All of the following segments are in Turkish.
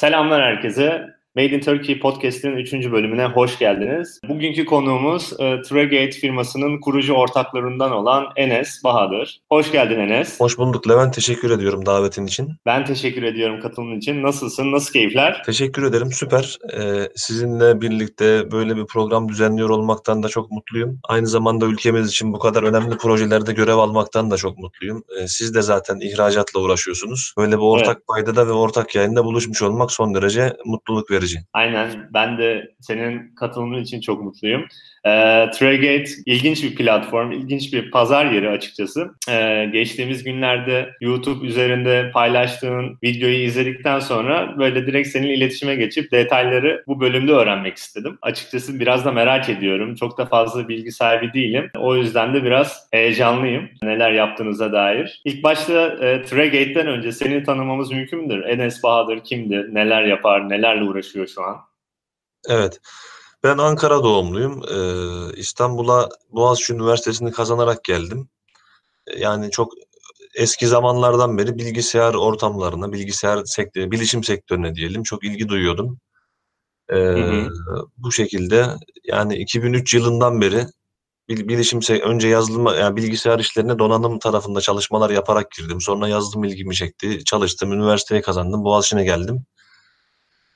Selamlar herkese. Made in Turkey podcast'in 3. bölümüne hoş geldiniz. Bugünkü konuğumuz e, Tragate firmasının kurucu ortaklarından olan Enes Bahadır. Hoş geldin Enes. Hoş bulduk Levent. Teşekkür ediyorum davetin için. Ben teşekkür ediyorum katılımın için. Nasılsın? Nasıl keyifler? Teşekkür ederim. Süper. Ee, sizinle birlikte böyle bir program düzenliyor olmaktan da çok mutluyum. Aynı zamanda ülkemiz için bu kadar önemli projelerde görev almaktan da çok mutluyum. Ee, siz de zaten ihracatla uğraşıyorsunuz. Böyle bir ortak evet. paydada ve ortak yayında buluşmuş olmak son derece mutluluk verici verici. Aynen. Ben de senin katılımın için çok mutluyum. E, Traygate ilginç bir platform, ilginç bir pazar yeri açıkçası. E, geçtiğimiz günlerde YouTube üzerinde paylaştığın videoyu izledikten sonra böyle direkt seninle iletişime geçip detayları bu bölümde öğrenmek istedim. Açıkçası biraz da merak ediyorum. Çok da fazla bilgi sahibi değilim. O yüzden de biraz heyecanlıyım neler yaptığınıza dair. İlk başta e, Tragate'den önce seni tanımamız mümkün müdür? Enes Bahadır kimdir? Neler yapar? Nelerle uğraşıyor şu an? Evet. Ben Ankara doğumluyum. Ee, İstanbul'a Boğaziçi Üniversitesi'ni kazanarak geldim. Yani çok eski zamanlardan beri bilgisayar ortamlarına, bilgisayar sektörü, bilişim sektörüne diyelim çok ilgi duyuyordum. Ee, hı hı. Bu şekilde yani 2003 yılından beri bilişim önce yazılım yani bilgisayar işlerine donanım tarafında çalışmalar yaparak girdim. Sonra yazılım ilgimi çekti. Çalıştım, üniversiteyi kazandım, Boğaziçi'ne geldim.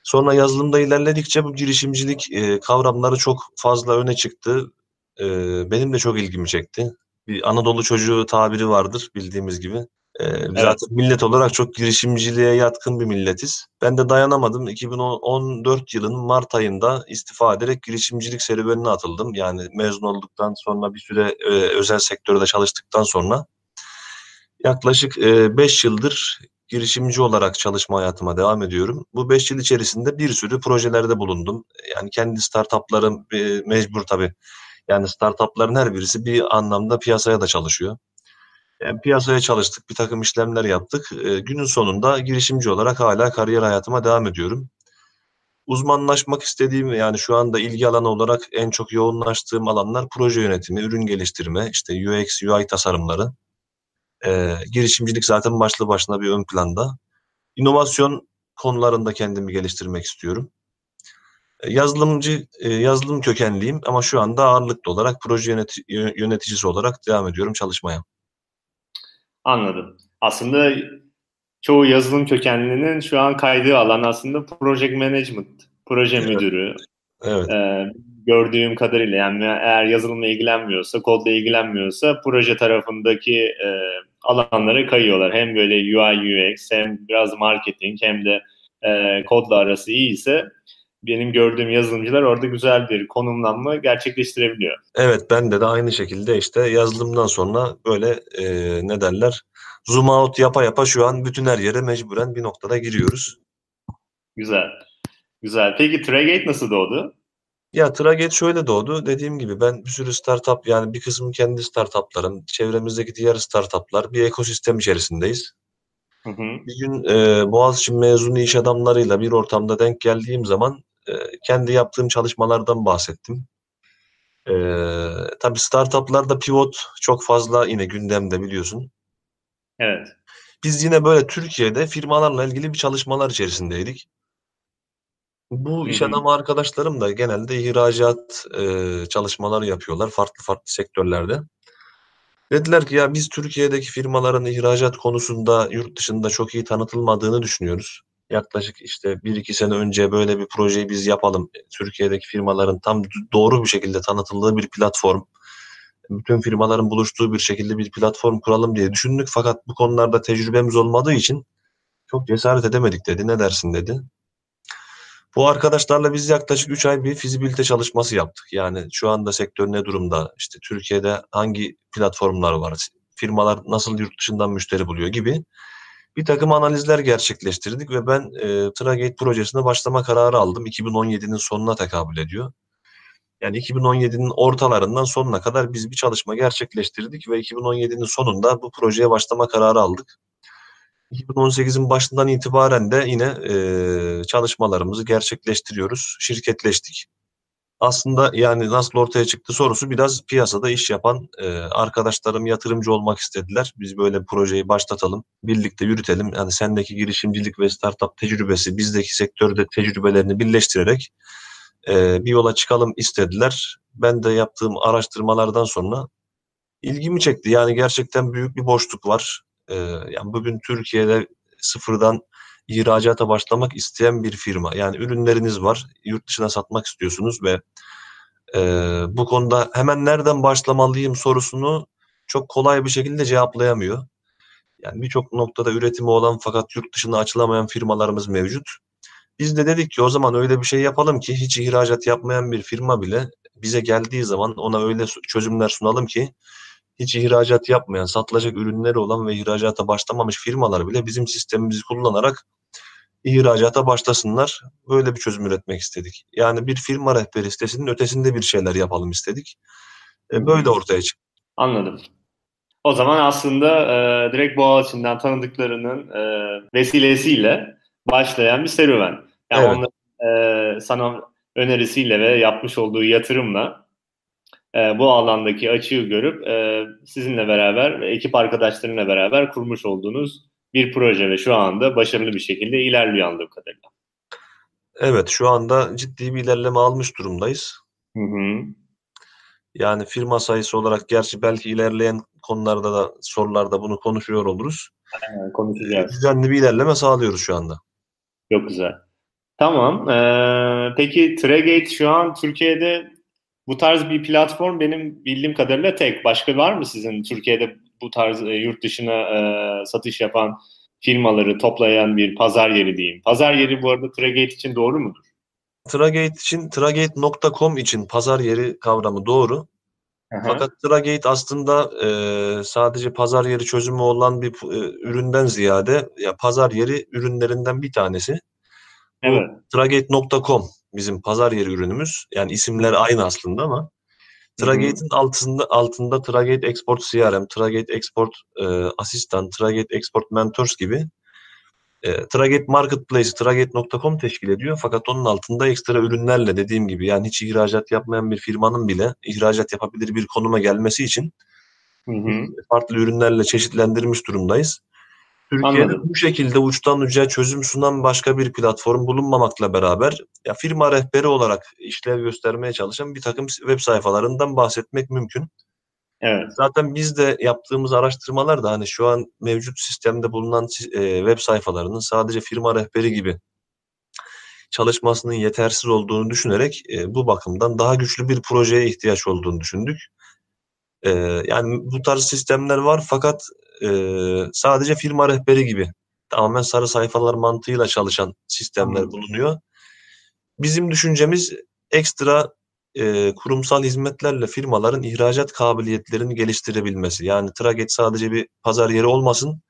Sonra yazılımda ilerledikçe bu girişimcilik e, kavramları çok fazla öne çıktı. E, benim de çok ilgimi çekti. Bir Anadolu çocuğu tabiri vardır bildiğimiz gibi. E, evet. Zaten millet olarak çok girişimciliğe yatkın bir milletiz. Ben de dayanamadım. 2014 yılının Mart ayında istifa ederek girişimcilik serüvenine atıldım. Yani mezun olduktan sonra bir süre e, özel sektörde çalıştıktan sonra yaklaşık 5 e, yıldır girişimci olarak çalışma hayatıma devam ediyorum. Bu 5 yıl içerisinde bir sürü projelerde bulundum. Yani kendi startuplarım e, mecbur tabii. Yani startupların her birisi bir anlamda piyasaya da çalışıyor. Yani piyasaya çalıştık, bir takım işlemler yaptık. E, günün sonunda girişimci olarak hala kariyer hayatıma devam ediyorum. Uzmanlaşmak istediğim yani şu anda ilgi alanı olarak en çok yoğunlaştığım alanlar proje yönetimi, ürün geliştirme, işte UX, UI tasarımları. E, girişimcilik zaten başlı başına bir ön planda. İnovasyon konularında kendimi geliştirmek istiyorum. E, yazılımcı, e, yazılım kökenliyim ama şu anda ağırlıklı olarak proje yöneti, yöneticisi olarak devam ediyorum çalışmaya. Anladım. Aslında çoğu yazılım kökenlinin şu an kaydığı alan aslında project management, proje evet. müdürü. Evet. Ee, gördüğüm kadarıyla yani eğer yazılımla ilgilenmiyorsa, kodla ilgilenmiyorsa proje tarafındaki e, alanlara kayıyorlar. Hem böyle UI UX hem biraz marketing hem de e, kodla arası iyi ise benim gördüğüm yazılımcılar orada güzel bir konumlanma gerçekleştirebiliyor. Evet ben de de aynı şekilde işte yazılımdan sonra böyle e, ne derler zoom out yapa yapa şu an bütün her yere mecburen bir noktada giriyoruz. Güzel. Güzel. Peki Tragate nasıl doğdu? Ya Traget şöyle doğdu. Dediğim gibi ben bir sürü startup yani bir kısmı kendi startuplarım, çevremizdeki diğer startuplar bir ekosistem içerisindeyiz. Hı hı. Bir gün e, Boğaziçi mezunu iş adamlarıyla bir ortamda denk geldiğim zaman e, kendi yaptığım çalışmalardan bahsettim. E, tabii startuplarda pivot çok fazla yine gündemde biliyorsun. Evet. Biz yine böyle Türkiye'de firmalarla ilgili bir çalışmalar içerisindeydik. Bu iş adamı arkadaşlarım da genelde ihracat e, çalışmaları yapıyorlar farklı farklı sektörlerde. Dediler ki ya biz Türkiye'deki firmaların ihracat konusunda yurt dışında çok iyi tanıtılmadığını düşünüyoruz. Yaklaşık işte bir iki sene önce böyle bir projeyi biz yapalım. Türkiye'deki firmaların tam doğru bir şekilde tanıtıldığı bir platform, bütün firmaların buluştuğu bir şekilde bir platform kuralım diye düşündük. Fakat bu konularda tecrübemiz olmadığı için çok cesaret edemedik dedi. Ne dersin dedi. Bu arkadaşlarla biz yaklaşık 3 ay bir fizibilite çalışması yaptık. Yani şu anda sektör ne durumda, işte Türkiye'de hangi platformlar var, firmalar nasıl yurt dışından müşteri buluyor gibi bir takım analizler gerçekleştirdik ve ben e, Tragate projesine başlama kararı aldım. 2017'nin sonuna tekabül ediyor. Yani 2017'nin ortalarından sonuna kadar biz bir çalışma gerçekleştirdik ve 2017'nin sonunda bu projeye başlama kararı aldık. 2018'in başından itibaren de yine e, çalışmalarımızı gerçekleştiriyoruz. Şirketleştik. aslında yani nasıl ortaya çıktı sorusu biraz piyasada iş yapan e, arkadaşlarım yatırımcı olmak istediler. Biz böyle projeyi başlatalım, birlikte yürütelim. Yani sendeki girişimcilik ve startup tecrübesi, bizdeki sektörde tecrübelerini birleştirerek e, bir yola çıkalım istediler. Ben de yaptığım araştırmalardan sonra ilgimi çekti. Yani gerçekten büyük bir boşluk var. E, yani bugün Türkiye'de sıfırdan ihracata başlamak isteyen bir firma. Yani ürünleriniz var, yurt dışına satmak istiyorsunuz ve e, bu konuda hemen nereden başlamalıyım sorusunu çok kolay bir şekilde cevaplayamıyor. Yani birçok noktada üretimi olan fakat yurt dışına açılamayan firmalarımız mevcut. Biz de dedik ki o zaman öyle bir şey yapalım ki hiç ihracat yapmayan bir firma bile bize geldiği zaman ona öyle çözümler sunalım ki hiç ihracat yapmayan, satılacak ürünleri olan ve ihracata başlamamış firmalar bile bizim sistemimizi kullanarak ihracata başlasınlar. Böyle bir çözüm üretmek istedik. Yani bir firma rehberi sitesinin ötesinde bir şeyler yapalım istedik. E, böyle ortaya çıktı. Anladım. O zaman aslında e, direkt Boğaziçi'nden tanıdıklarının e, vesilesiyle başlayan bir serüven. Yani evet. onların e, sana önerisiyle ve yapmış olduğu yatırımla e, bu alandaki açığı görüp e, sizinle beraber, ekip arkadaşlarıyla beraber kurmuş olduğunuz bir proje ve şu anda başarılı bir şekilde ilerliyor anladığım kadarıyla. Evet, şu anda ciddi bir ilerleme almış durumdayız. Hı hı. Yani firma sayısı olarak gerçi belki ilerleyen konularda da sorularda bunu konuşuyor oluruz. Aynen, konuşacağız. Düzenli bir ilerleme sağlıyoruz şu anda. Çok güzel. Tamam. Ee, peki Tregate şu an Türkiye'de bu tarz bir platform benim bildiğim kadarıyla tek. Başka var mı sizin Türkiye'de bu tarz e, yurt dışına e, satış yapan firmaları toplayan bir pazar yeri diyeyim. Pazar yeri bu arada Tragate için doğru mudur? Tragate için, tragate.com için pazar yeri kavramı doğru. Aha. Fakat Tragate aslında e, sadece pazar yeri çözümü olan bir e, üründen ziyade ya pazar yeri ürünlerinden bir tanesi. Evet. Tragate.com bizim pazar yeri ürünümüz. Yani isimler aynı aslında ama Tragate'in altında altında Tragate Export CRM, Tragate Export e, Asistan, Tragate Export Mentors gibi e, Tragate Marketplace, Tragate.com teşkil ediyor. Fakat onun altında ekstra ürünlerle dediğim gibi yani hiç ihracat yapmayan bir firmanın bile ihracat yapabilir bir konuma gelmesi için hı hı. farklı ürünlerle çeşitlendirmiş durumdayız. Türkiye'de Anladım. bu şekilde uçtan uca çözüm sunan başka bir platform bulunmamakla beraber ya firma rehberi olarak işlev göstermeye çalışan bir takım web sayfalarından bahsetmek mümkün. Evet. Zaten biz de yaptığımız araştırmalar da hani şu an mevcut sistemde bulunan e, web sayfalarının sadece firma rehberi gibi çalışmasının yetersiz olduğunu düşünerek e, bu bakımdan daha güçlü bir projeye ihtiyaç olduğunu düşündük. E, yani bu tarz sistemler var fakat e, sadece firma rehberi gibi tamamen sarı sayfalar mantığıyla çalışan sistemler bulunuyor. Bizim düşüncemiz ekstra e, kurumsal hizmetlerle firmaların ihracat kabiliyetlerini geliştirebilmesi. Yani Traget sadece bir pazar yeri olmasın.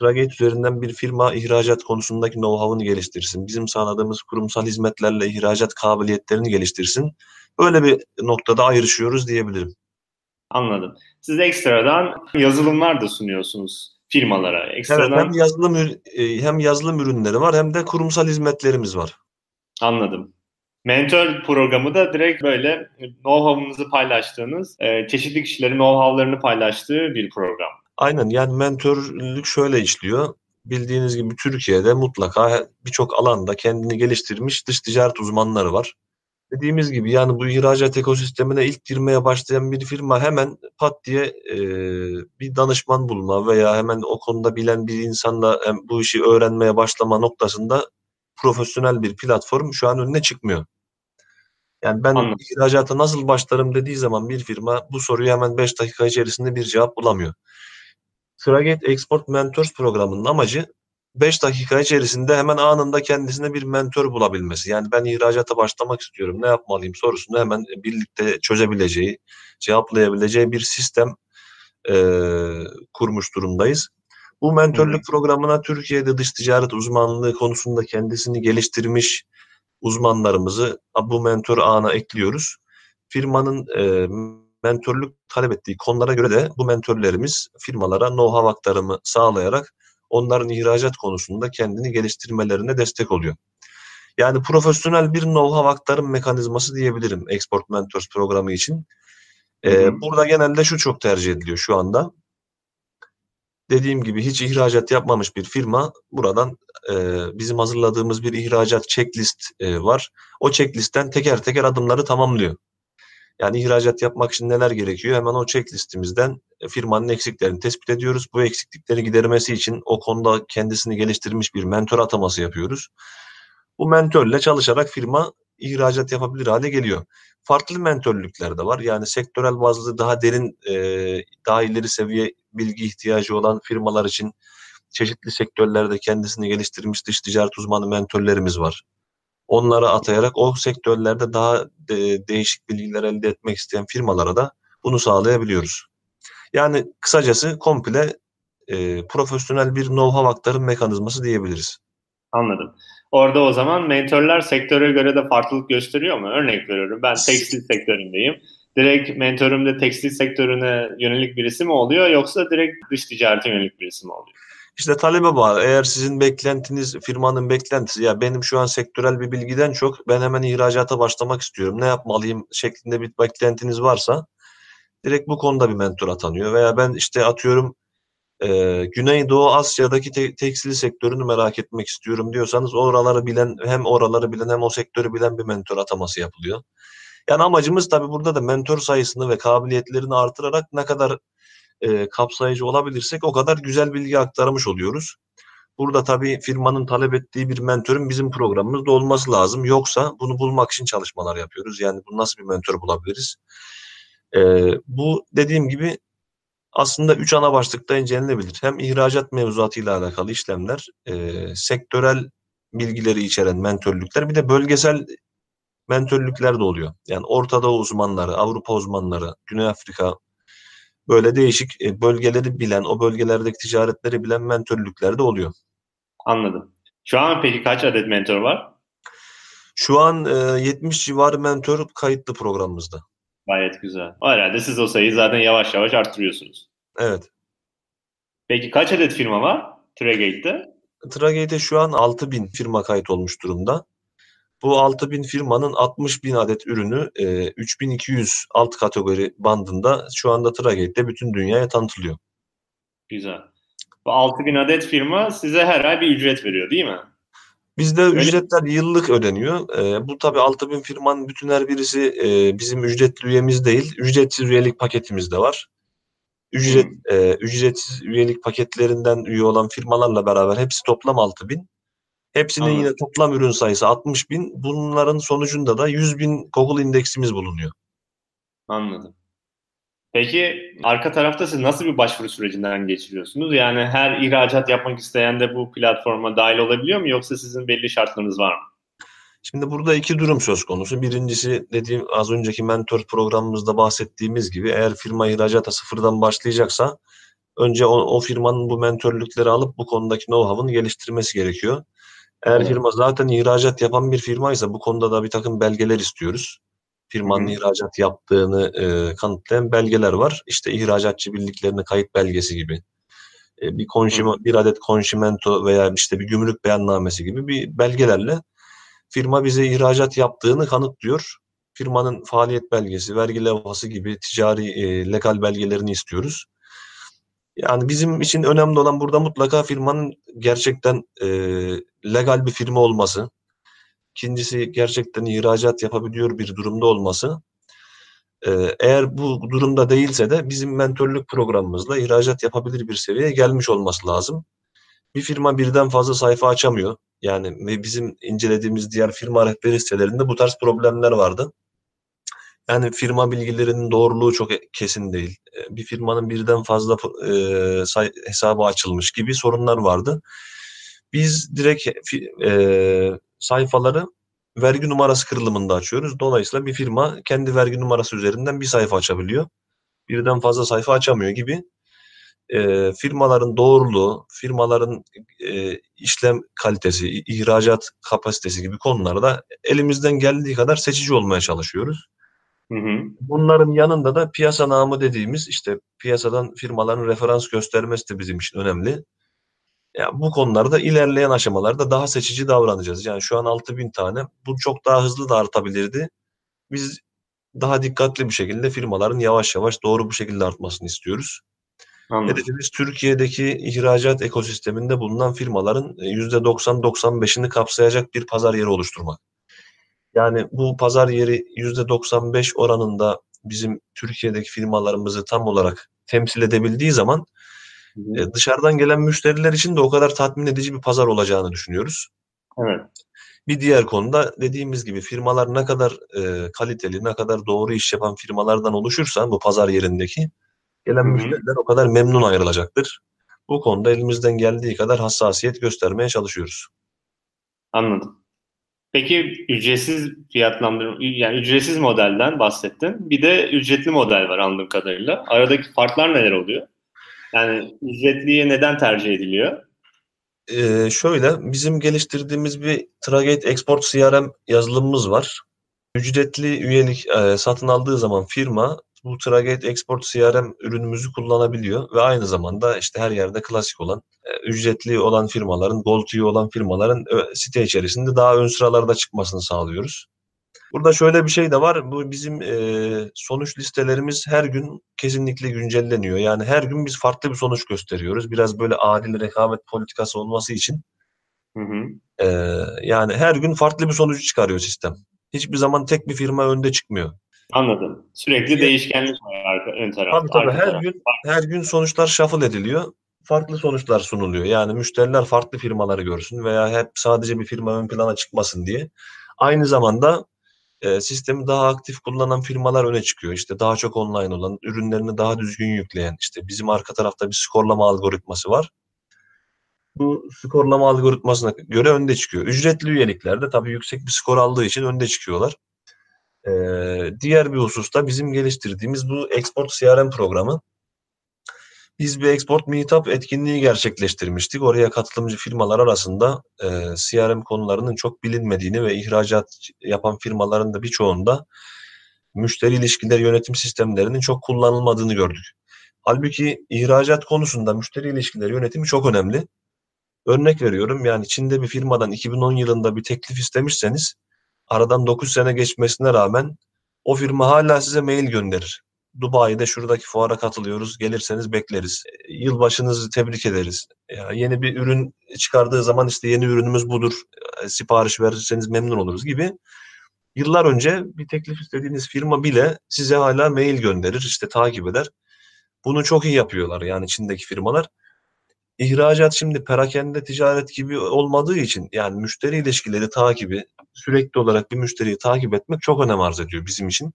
Traget üzerinden bir firma ihracat konusundaki know-how'ını geliştirsin. Bizim sağladığımız kurumsal hizmetlerle ihracat kabiliyetlerini geliştirsin. Böyle bir noktada ayrışıyoruz diyebilirim. Anladım. Siz ekstradan yazılımlar da sunuyorsunuz firmalara. Ekstradan... Evet, hem yazılım e, hem yazılım ürünleri var hem de kurumsal hizmetlerimiz var. Anladım. Mentor programı da direkt böyle know-how'unuzu paylaştığınız, e, çeşitli kişilerin know-how'larını paylaştığı bir program. Aynen yani mentorluk şöyle işliyor. Bildiğiniz gibi Türkiye'de mutlaka birçok alanda kendini geliştirmiş dış ticaret uzmanları var. Dediğimiz gibi yani bu ihracat ekosistemine ilk girmeye başlayan bir firma hemen pat diye e, bir danışman bulma veya hemen o konuda bilen bir insanla bu işi öğrenmeye başlama noktasında profesyonel bir platform şu an önüne çıkmıyor. Yani ben Anladım. ihracata nasıl başlarım dediği zaman bir firma bu soruyu hemen 5 dakika içerisinde bir cevap bulamıyor. Tragate Export Mentors programının amacı 5 dakika içerisinde hemen anında kendisine bir mentor bulabilmesi. Yani ben ihracata başlamak istiyorum ne yapmalıyım sorusunu hemen birlikte çözebileceği, cevaplayabileceği bir sistem e, kurmuş durumdayız. Bu mentorluk evet. programına Türkiye'de dış ticaret uzmanlığı konusunda kendisini geliştirmiş uzmanlarımızı bu mentor ağına ekliyoruz. Firmanın e, mentorluk talep ettiği konulara göre de bu mentorlarımız firmalara know-how aktarımı sağlayarak onların ihracat konusunda kendini geliştirmelerine destek oluyor. Yani profesyonel bir know-how aktarım mekanizması diyebilirim Export Mentors programı için. Ee, burada genelde şu çok tercih ediliyor şu anda. Dediğim gibi hiç ihracat yapmamış bir firma buradan e, bizim hazırladığımız bir ihracat checklist e, var. O checklistten teker teker adımları tamamlıyor. Yani ihracat yapmak için neler gerekiyor? Hemen o checklistimizden e, firmanın eksiklerini tespit ediyoruz. Bu eksiklikleri gidermesi için o konuda kendisini geliştirmiş bir mentor ataması yapıyoruz. Bu mentörle çalışarak firma ihracat yapabilir hale geliyor. Farklı mentörlükler de var. Yani sektörel bazlı daha derin, e, daha ileri seviye bilgi ihtiyacı olan firmalar için çeşitli sektörlerde kendisini geliştirmiş dış ticaret uzmanı mentörlerimiz var. Onları atayarak o sektörlerde daha de, değişik bilgiler elde etmek isteyen firmalara da bunu sağlayabiliyoruz. Yani kısacası komple e, profesyonel bir know-how aktarım mekanizması diyebiliriz. Anladım. Orada o zaman mentörler sektöre göre de farklılık gösteriyor mu? Örnek veriyorum ben tekstil sektöründeyim. Direkt mentörüm de tekstil sektörüne yönelik birisi mi oluyor yoksa direkt dış ticarete yönelik birisi mi oluyor? İşte talebe bağlı. Eğer sizin beklentiniz, firmanın beklentisi ya benim şu an sektörel bir bilgiden çok ben hemen ihracata başlamak istiyorum. Ne yapmalıyım şeklinde bir beklentiniz varsa direkt bu konuda bir mentor atanıyor. Veya ben işte atıyorum e, Güneydoğu Asya'daki te- tekstil sektörünü merak etmek istiyorum diyorsanız oraları bilen hem oraları bilen hem o sektörü bilen bir mentor ataması yapılıyor. Yani amacımız tabii burada da mentor sayısını ve kabiliyetlerini artırarak ne kadar e, kapsayıcı olabilirsek o kadar güzel bilgi aktarmış oluyoruz. Burada tabii firmanın talep ettiği bir mentörün bizim programımızda olması lazım. Yoksa bunu bulmak için çalışmalar yapıyoruz. Yani bu nasıl bir mentor bulabiliriz? E, bu dediğim gibi aslında üç ana başlıkta incelenebilir. Hem ihracat mevzuatıyla alakalı işlemler, e, sektörel bilgileri içeren mentörlükler, bir de bölgesel mentörlükler de oluyor. Yani Orta uzmanları, Avrupa uzmanları, Güney Afrika böyle değişik e, bölgeleri bilen, o bölgelerdeki ticaretleri bilen mentörlükler de oluyor. Anladım. Şu an peki kaç adet mentor var? Şu an e, 70 civarı mentor kayıtlı programımızda. Gayet güzel. Herhalde siz o sayıyı zaten yavaş yavaş arttırıyorsunuz. Evet. Peki kaç adet firma var Tragate'de? Tragate'de şu an 6000 firma kayıt olmuş durumda. Bu 6000 firmanın 60 bin adet ürünü e, 3200 alt kategori bandında şu anda Tragate'de bütün dünyaya tanıtılıyor. Güzel. Bu 6000 adet firma size her ay bir ücret veriyor değil mi? Bizde Öyle. ücretler yıllık ödeniyor. E, bu tabii 6000 firmanın bütün her birisi e, bizim ücretli üyemiz değil. Ücretsiz üyelik paketimiz de var. Ücret hmm. e, ücretsiz üyelik paketlerinden üye olan firmalarla beraber hepsi toplam 6000. Hepsinin Anladım. yine toplam ürün sayısı 60 bin. Bunların sonucunda da 100 bin Google indeksimiz bulunuyor. Anladım. Peki arka tarafta siz nasıl bir başvuru sürecinden geçiriyorsunuz? Yani her ihracat yapmak isteyen de bu platforma dahil olabiliyor mu yoksa sizin belli şartlarınız var mı? Şimdi burada iki durum söz konusu. Birincisi dediğim az önceki mentor programımızda bahsettiğimiz gibi eğer firma ihracata sıfırdan başlayacaksa önce o, o firmanın bu mentörlükleri alıp bu konudaki know-how'ını geliştirmesi gerekiyor. Eğer evet. firma zaten ihracat yapan bir firmaysa bu konuda da bir takım belgeler istiyoruz. Firmanın Hı. ihracat yaptığını e, kanıtlayan belgeler var. İşte ihracatçı birliklerine kayıt belgesi gibi. E, bir konşima, bir adet konşimento veya işte bir gümrük beyannamesi gibi bir belgelerle firma bize ihracat yaptığını kanıtlıyor. Firmanın faaliyet belgesi, vergi levhası gibi ticari e, legal belgelerini istiyoruz. Yani bizim için önemli olan burada mutlaka firmanın gerçekten e, legal bir firma olması. İkincisi gerçekten ihracat yapabiliyor bir durumda olması. E, eğer bu durumda değilse de bizim mentorluk programımızla ihracat yapabilir bir seviyeye gelmiş olması lazım. Bir firma birden fazla sayfa açamıyor. Yani bizim incelediğimiz diğer firma rehberi sitelerinde bu tarz problemler vardı. Yani firma bilgilerinin doğruluğu çok kesin değil. E, bir firmanın birden fazla e, hesabı açılmış gibi sorunlar vardı. Biz direkt e, sayfaları vergi numarası kırılımında açıyoruz. Dolayısıyla bir firma kendi vergi numarası üzerinden bir sayfa açabiliyor. Birden fazla sayfa açamıyor gibi. E, firmaların doğruluğu, firmaların e, işlem kalitesi, ihracat kapasitesi gibi konularda elimizden geldiği kadar seçici olmaya çalışıyoruz. Hı hı. Bunların yanında da piyasa namı dediğimiz işte piyasadan firmaların referans göstermesi de bizim için önemli. Ya bu konularda ilerleyen aşamalarda daha seçici davranacağız. Yani şu an 6000 tane. Bu çok daha hızlı da artabilirdi. Biz daha dikkatli bir şekilde firmaların yavaş yavaş doğru bu şekilde artmasını istiyoruz. Anladım. Hedefimiz Türkiye'deki ihracat ekosisteminde bulunan firmaların %90-95'ini e, kapsayacak bir pazar yeri oluşturmak. Yani bu pazar yeri %95 oranında bizim Türkiye'deki firmalarımızı tam olarak temsil edebildiği zaman e, dışarıdan gelen müşteriler için de o kadar tatmin edici bir pazar olacağını düşünüyoruz. Evet. Bir diğer konuda dediğimiz gibi firmalar ne kadar e, kaliteli, ne kadar doğru iş yapan firmalardan oluşursa bu pazar yerindeki gelen Hı-hı. müşteriler o kadar memnun ayrılacaktır. Bu konuda elimizden geldiği kadar hassasiyet göstermeye çalışıyoruz. Anladım. Peki ücretsiz fiyatlandırma, yani ücretsiz modelden bahsettin. Bir de ücretli model var anladığım kadarıyla. Aradaki farklar neler oluyor? Yani ücretliye neden tercih ediliyor? Ee, şöyle, bizim geliştirdiğimiz bir Tragate Export CRM yazılımımız var. Ücretli üyelik e, satın aldığı zaman firma bu Tragate Export CRM ürünümüzü kullanabiliyor ve aynı zamanda işte her yerde klasik olan e, ücretli olan firmaların, Gold üye olan firmaların site içerisinde daha ön sıralarda çıkmasını sağlıyoruz. Burada şöyle bir şey de var. Bu bizim e, sonuç listelerimiz her gün kesinlikle güncelleniyor. Yani her gün biz farklı bir sonuç gösteriyoruz. Biraz böyle adil rekabet politikası olması için. Hı hı. E, yani her gün farklı bir sonucu çıkarıyor sistem. Hiçbir zaman tek bir firma önde çıkmıyor. Anladım. Sürekli yani, değişkenlik var ön tarafta. Tabii tabii her taraf. gün her gün sonuçlar shuffle ediliyor. Farklı sonuçlar sunuluyor. Yani müşteriler farklı firmaları görsün veya hep sadece bir firma ön plana çıkmasın diye. Aynı zamanda e, sistemi daha aktif kullanan firmalar öne çıkıyor. İşte daha çok online olan, ürünlerini daha düzgün yükleyen, işte bizim arka tarafta bir skorlama algoritması var. Bu skorlama algoritmasına göre önde çıkıyor. Ücretli üyeliklerde tabii yüksek bir skor aldığı için önde çıkıyorlar. Ee, diğer bir hususta bizim geliştirdiğimiz bu Export CRM programı. Biz bir Export Meetup etkinliği gerçekleştirmiştik. Oraya katılımcı firmalar arasında e, CRM konularının çok bilinmediğini ve ihracat yapan firmaların da birçoğunda müşteri ilişkileri yönetim sistemlerinin çok kullanılmadığını gördük. Halbuki ihracat konusunda müşteri ilişkileri yönetimi çok önemli. Örnek veriyorum yani Çin'de bir firmadan 2010 yılında bir teklif istemişseniz aradan 9 sene geçmesine rağmen o firma hala size mail gönderir. Dubai'de şuradaki fuara katılıyoruz. Gelirseniz bekleriz. E, yılbaşınızı tebrik ederiz. Ya yeni bir ürün çıkardığı zaman işte yeni ürünümüz budur. E, sipariş verirseniz memnun oluruz gibi. Yıllar önce bir teklif istediğiniz firma bile size hala mail gönderir, işte takip eder. Bunu çok iyi yapıyorlar yani Çin'deki firmalar. İhracat şimdi perakende ticaret gibi olmadığı için yani müşteri ilişkileri takibi, sürekli olarak bir müşteriyi takip etmek çok önem arz ediyor bizim için.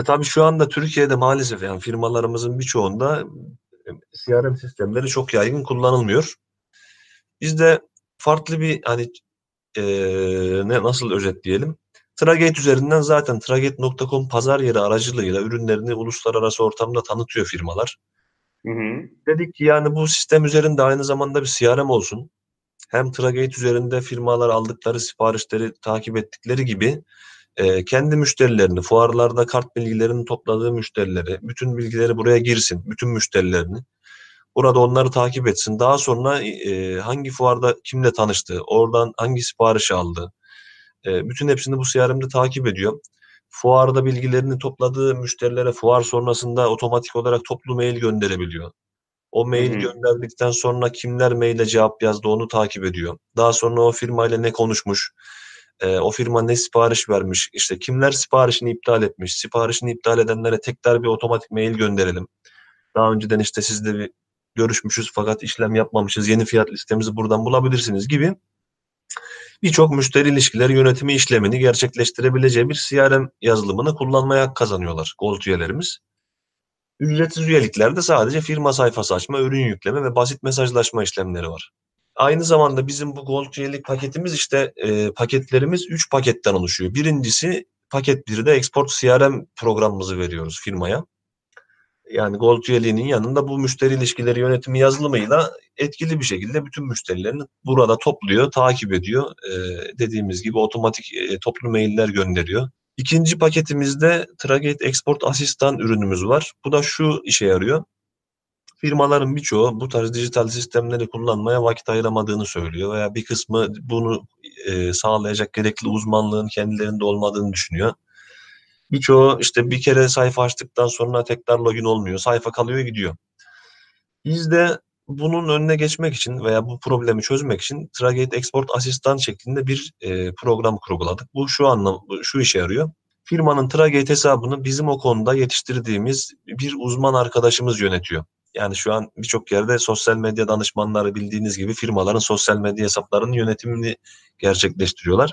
E tabii şu anda Türkiye'de maalesef yani firmalarımızın birçoğunda e, CRM sistemleri çok yaygın kullanılmıyor. Biz de farklı bir hani e, ne nasıl özetleyelim? Tragate üzerinden zaten tragate.com pazar yeri aracılığıyla ürünlerini uluslararası ortamda tanıtıyor firmalar. Hı hı. Dedik ki yani bu sistem üzerinde aynı zamanda bir CRM olsun. Hem Tragate üzerinde firmalar aldıkları siparişleri takip ettikleri gibi e, kendi müşterilerini, fuarlarda kart bilgilerini topladığı müşterileri, bütün bilgileri buraya girsin, bütün müşterilerini. Burada onları takip etsin. Daha sonra e, hangi fuarda kimle tanıştı, oradan hangi sipariş aldı. E, bütün hepsini bu CRM'de takip ediyor. Fuarda bilgilerini topladığı müşterilere fuar sonrasında otomatik olarak toplu mail gönderebiliyor. O mail Hı-hı. gönderdikten sonra kimler maile cevap yazdı onu takip ediyor. Daha sonra o firmayla ne konuşmuş, e, o firma ne sipariş vermiş, işte kimler siparişini iptal etmiş, siparişini iptal edenlere tekrar bir otomatik mail gönderelim. Daha önceden işte sizle bir görüşmüşüz fakat işlem yapmamışız, yeni fiyat listemizi buradan bulabilirsiniz gibi birçok müşteri ilişkileri yönetimi işlemini gerçekleştirebileceği bir CRM yazılımını kullanmaya kazanıyorlar Gold üyelerimiz. Ücretsiz üyeliklerde sadece firma sayfası açma, ürün yükleme ve basit mesajlaşma işlemleri var. Aynı zamanda bizim bu Gold üyelik paketimiz işte e, paketlerimiz 3 paketten oluşuyor. Birincisi paket 1'de Export CRM programımızı veriyoruz firmaya. Yani Gold üyeliğinin yanında bu müşteri ilişkileri yönetimi yazılımıyla etkili bir şekilde bütün müşterilerini burada topluyor, takip ediyor. Ee, dediğimiz gibi otomatik e, toplu mailler gönderiyor. İkinci paketimizde Tragate Export Asistan ürünümüz var. Bu da şu işe yarıyor. firmaların birçoğu bu tarz dijital sistemleri kullanmaya vakit ayıramadığını söylüyor veya bir kısmı bunu e, sağlayacak gerekli uzmanlığın kendilerinde olmadığını düşünüyor. Birçoğu işte bir kere sayfa açtıktan sonra tekrar login olmuyor. Sayfa kalıyor gidiyor. Biz de bunun önüne geçmek için veya bu problemi çözmek için Tragate Export Asistan şeklinde bir e, program kurguladık. Bu şu anlam şu işe yarıyor. Firmanın Tragate hesabını bizim o konuda yetiştirdiğimiz bir uzman arkadaşımız yönetiyor. Yani şu an birçok yerde sosyal medya danışmanları bildiğiniz gibi firmaların sosyal medya hesaplarının yönetimini gerçekleştiriyorlar.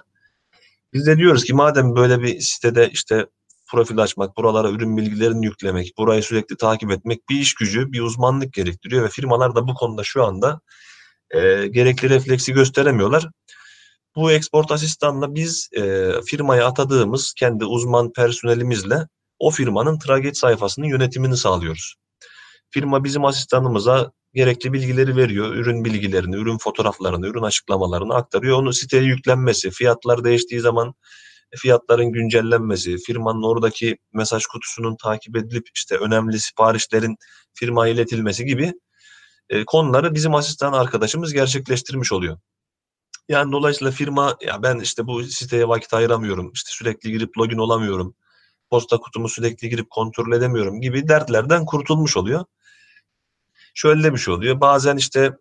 Biz de diyoruz ki madem böyle bir sitede işte profil açmak, buralara ürün bilgilerini yüklemek, burayı sürekli takip etmek bir iş gücü, bir uzmanlık gerektiriyor ve firmalar da bu konuda şu anda e, gerekli refleksi gösteremiyorlar. Bu export asistanla biz e, firmaya atadığımız kendi uzman personelimizle o firmanın Traget sayfasının yönetimini sağlıyoruz. Firma bizim asistanımıza gerekli bilgileri veriyor. Ürün bilgilerini, ürün fotoğraflarını, ürün açıklamalarını aktarıyor. Onu siteye yüklenmesi, fiyatlar değiştiği zaman fiyatların güncellenmesi, firmanın oradaki mesaj kutusunun takip edilip işte önemli siparişlerin firmaya iletilmesi gibi e, konuları bizim asistan arkadaşımız gerçekleştirmiş oluyor. Yani dolayısıyla firma ya ben işte bu siteye vakit ayıramıyorum, işte sürekli girip login olamıyorum, posta kutumu sürekli girip kontrol edemiyorum gibi dertlerden kurtulmuş oluyor. Şöyle bir şey oluyor. Bazen işte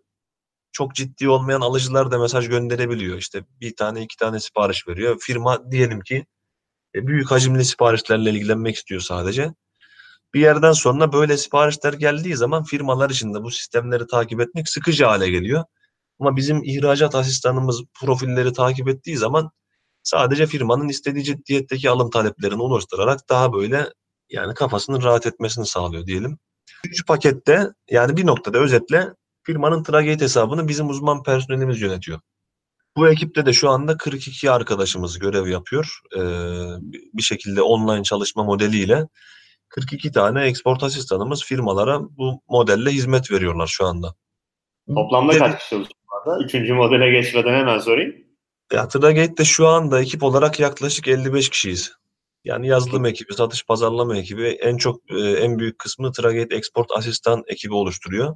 çok ciddi olmayan alıcılar da mesaj gönderebiliyor. İşte bir tane iki tane sipariş veriyor. Firma diyelim ki e, büyük hacimli siparişlerle ilgilenmek istiyor sadece. Bir yerden sonra böyle siparişler geldiği zaman firmalar için de bu sistemleri takip etmek sıkıcı hale geliyor. Ama bizim ihracat asistanımız profilleri takip ettiği zaman sadece firmanın istediği ciddiyetteki alım taleplerini oluşturarak daha böyle yani kafasının rahat etmesini sağlıyor diyelim. Üçüncü pakette yani bir noktada özetle firmanın Tragate hesabını bizim uzman personelimiz yönetiyor. Bu ekipte de şu anda 42 arkadaşımız görev yapıyor. Ee, bir şekilde online çalışma modeliyle 42 tane export asistanımız firmalara bu modelle hizmet veriyorlar şu anda. Toplamda Dedi, kaç kişi çalışıyor? Üçüncü modele geçmeden hemen sorayım. Ya Tragate'de şu anda ekip olarak yaklaşık 55 kişiyiz. Yani yazılım ekibi, satış pazarlama ekibi en çok e, en büyük kısmını Tragate Export Asistan ekibi oluşturuyor.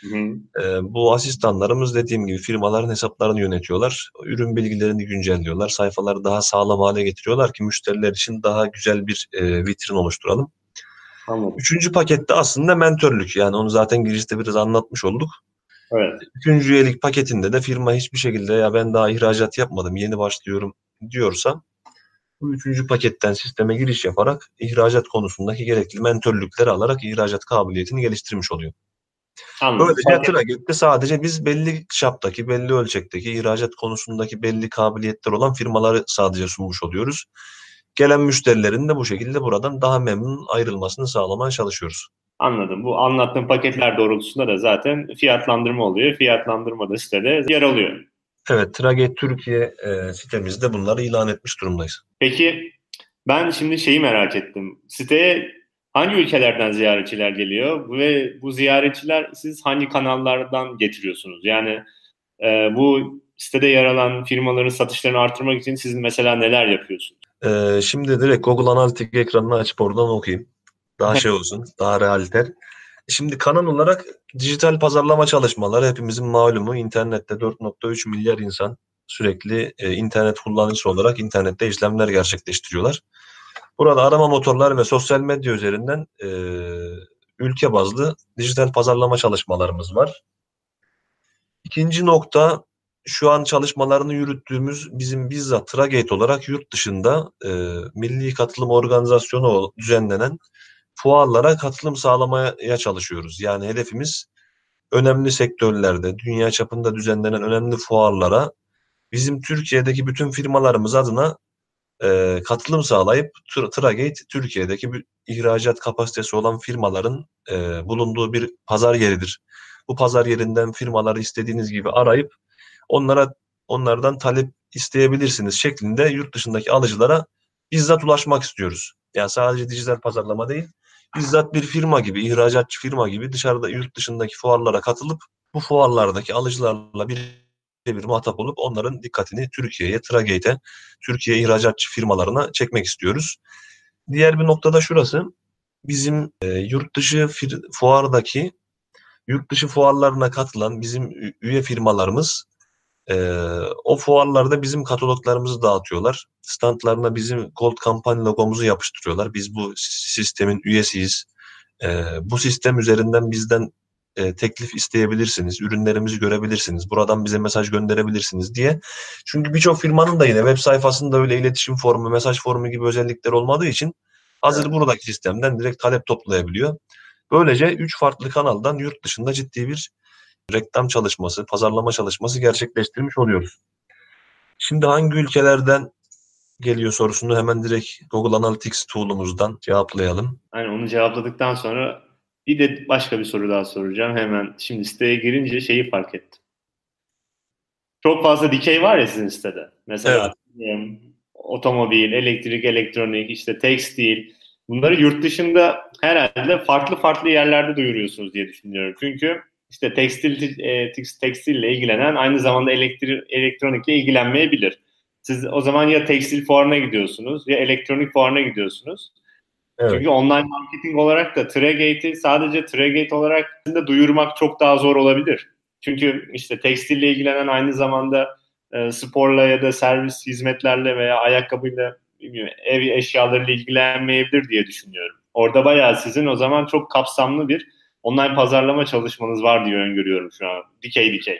Hı hı. bu asistanlarımız dediğim gibi firmaların hesaplarını yönetiyorlar. Ürün bilgilerini güncelliyorlar. Sayfaları daha sağlam hale getiriyorlar ki müşteriler için daha güzel bir e, vitrin oluşturalım. Anladım. Üçüncü pakette aslında mentörlük. Yani onu zaten girişte biraz anlatmış olduk. Evet. Üçüncü üyelik paketinde de firma hiçbir şekilde ya ben daha ihracat yapmadım yeni başlıyorum diyorsa bu üçüncü paketten sisteme giriş yaparak ihracat konusundaki gerekli mentörlükleri alarak ihracat kabiliyetini geliştirmiş oluyor. Anladım. Böylece Traget'te sadece biz belli çaptaki, belli ölçekteki, ihracat konusundaki belli kabiliyetler olan firmaları sadece sunmuş oluyoruz. Gelen müşterilerin de bu şekilde buradan daha memnun ayrılmasını sağlamaya çalışıyoruz. Anladım. Bu anlattığım paketler doğrultusunda da zaten fiyatlandırma oluyor. Fiyatlandırma da sitede yer alıyor. Evet, Traget Türkiye e, sitemizde bunları ilan etmiş durumdayız. Peki ben şimdi şeyi merak ettim. Siteye hangi ülkelerden ziyaretçiler geliyor ve bu ziyaretçiler siz hangi kanallardan getiriyorsunuz? Yani e, bu sitede yer alan firmaların satışlarını artırmak için siz mesela neler yapıyorsunuz? Ee, şimdi direkt Google Analytics ekranını açıp oradan okuyayım. Daha şey olsun, daha realiter. Şimdi kanal olarak dijital pazarlama çalışmaları hepimizin malumu. internette 4.3 milyar insan sürekli e, internet kullanıcısı olarak internette işlemler gerçekleştiriyorlar. Burada arama motorları ve sosyal medya üzerinden e, ülke bazlı dijital pazarlama çalışmalarımız var. İkinci nokta şu an çalışmalarını yürüttüğümüz bizim bizzat Tragate olarak yurt dışında e, milli katılım organizasyonu düzenlenen fuarlara katılım sağlamaya çalışıyoruz. Yani hedefimiz önemli sektörlerde, dünya çapında düzenlenen önemli fuarlara bizim Türkiye'deki bütün firmalarımız adına e, katılım sağlayıp Tragate Türkiye'deki bir ihracat kapasitesi olan firmaların e, bulunduğu bir pazar yeridir. Bu pazar yerinden firmaları istediğiniz gibi arayıp onlara onlardan talep isteyebilirsiniz şeklinde yurt dışındaki alıcılara bizzat ulaşmak istiyoruz. Yani sadece dijital pazarlama değil, bizzat bir firma gibi, ihracatçı firma gibi dışarıda yurt dışındaki fuarlara katılıp bu fuarlardaki alıcılarla bir bir muhatap olup onların dikkatini Türkiye'ye, Tragate'e, Türkiye ihracatçı firmalarına çekmek istiyoruz. Diğer bir noktada şurası. Bizim e, yurt dışı fuardaki yurt dışı fuarlarına katılan bizim üye firmalarımız e, o fuarlarda bizim kataloglarımızı dağıtıyorlar. Standlarına bizim Gold Kampanya logomuzu yapıştırıyorlar. Biz bu sistemin üyesiyiz. E, bu sistem üzerinden bizden e, teklif isteyebilirsiniz, ürünlerimizi görebilirsiniz, buradan bize mesaj gönderebilirsiniz diye. Çünkü birçok firmanın da yine web sayfasında öyle iletişim formu, mesaj formu gibi özellikler olmadığı için hazır evet. buradaki sistemden direkt talep toplayabiliyor. Böylece üç farklı kanaldan yurt dışında ciddi bir reklam çalışması, pazarlama çalışması gerçekleştirmiş oluyoruz. Şimdi hangi ülkelerden geliyor sorusunu hemen direkt Google Analytics tool'umuzdan cevaplayalım. Aynen onu cevapladıktan sonra bir de başka bir soru daha soracağım. Hemen şimdi siteye girince şeyi fark ettim. Çok fazla dikey var ya sizin sitede. Mesela evet. otomobil, elektrik, elektronik, işte tekstil. Bunları yurt dışında herhalde farklı farklı yerlerde duyuruyorsunuz diye düşünüyorum. Çünkü işte tekstil e, tekstille ilgilenen aynı zamanda elektrik elektronikle ilgilenmeyebilir. Siz o zaman ya tekstil fuarına gidiyorsunuz ya elektronik fuarına gidiyorsunuz. Evet. Çünkü online marketing olarak da Tregate'i sadece Tregate olarak da duyurmak çok daha zor olabilir. Çünkü işte tekstille ilgilenen aynı zamanda e, sporla ya da servis hizmetlerle veya ayakkabıyla ev eşyalarıyla ilgilenmeyebilir diye düşünüyorum. Orada bayağı sizin o zaman çok kapsamlı bir online pazarlama çalışmanız var diye öngörüyorum şu an. Dikey dikey.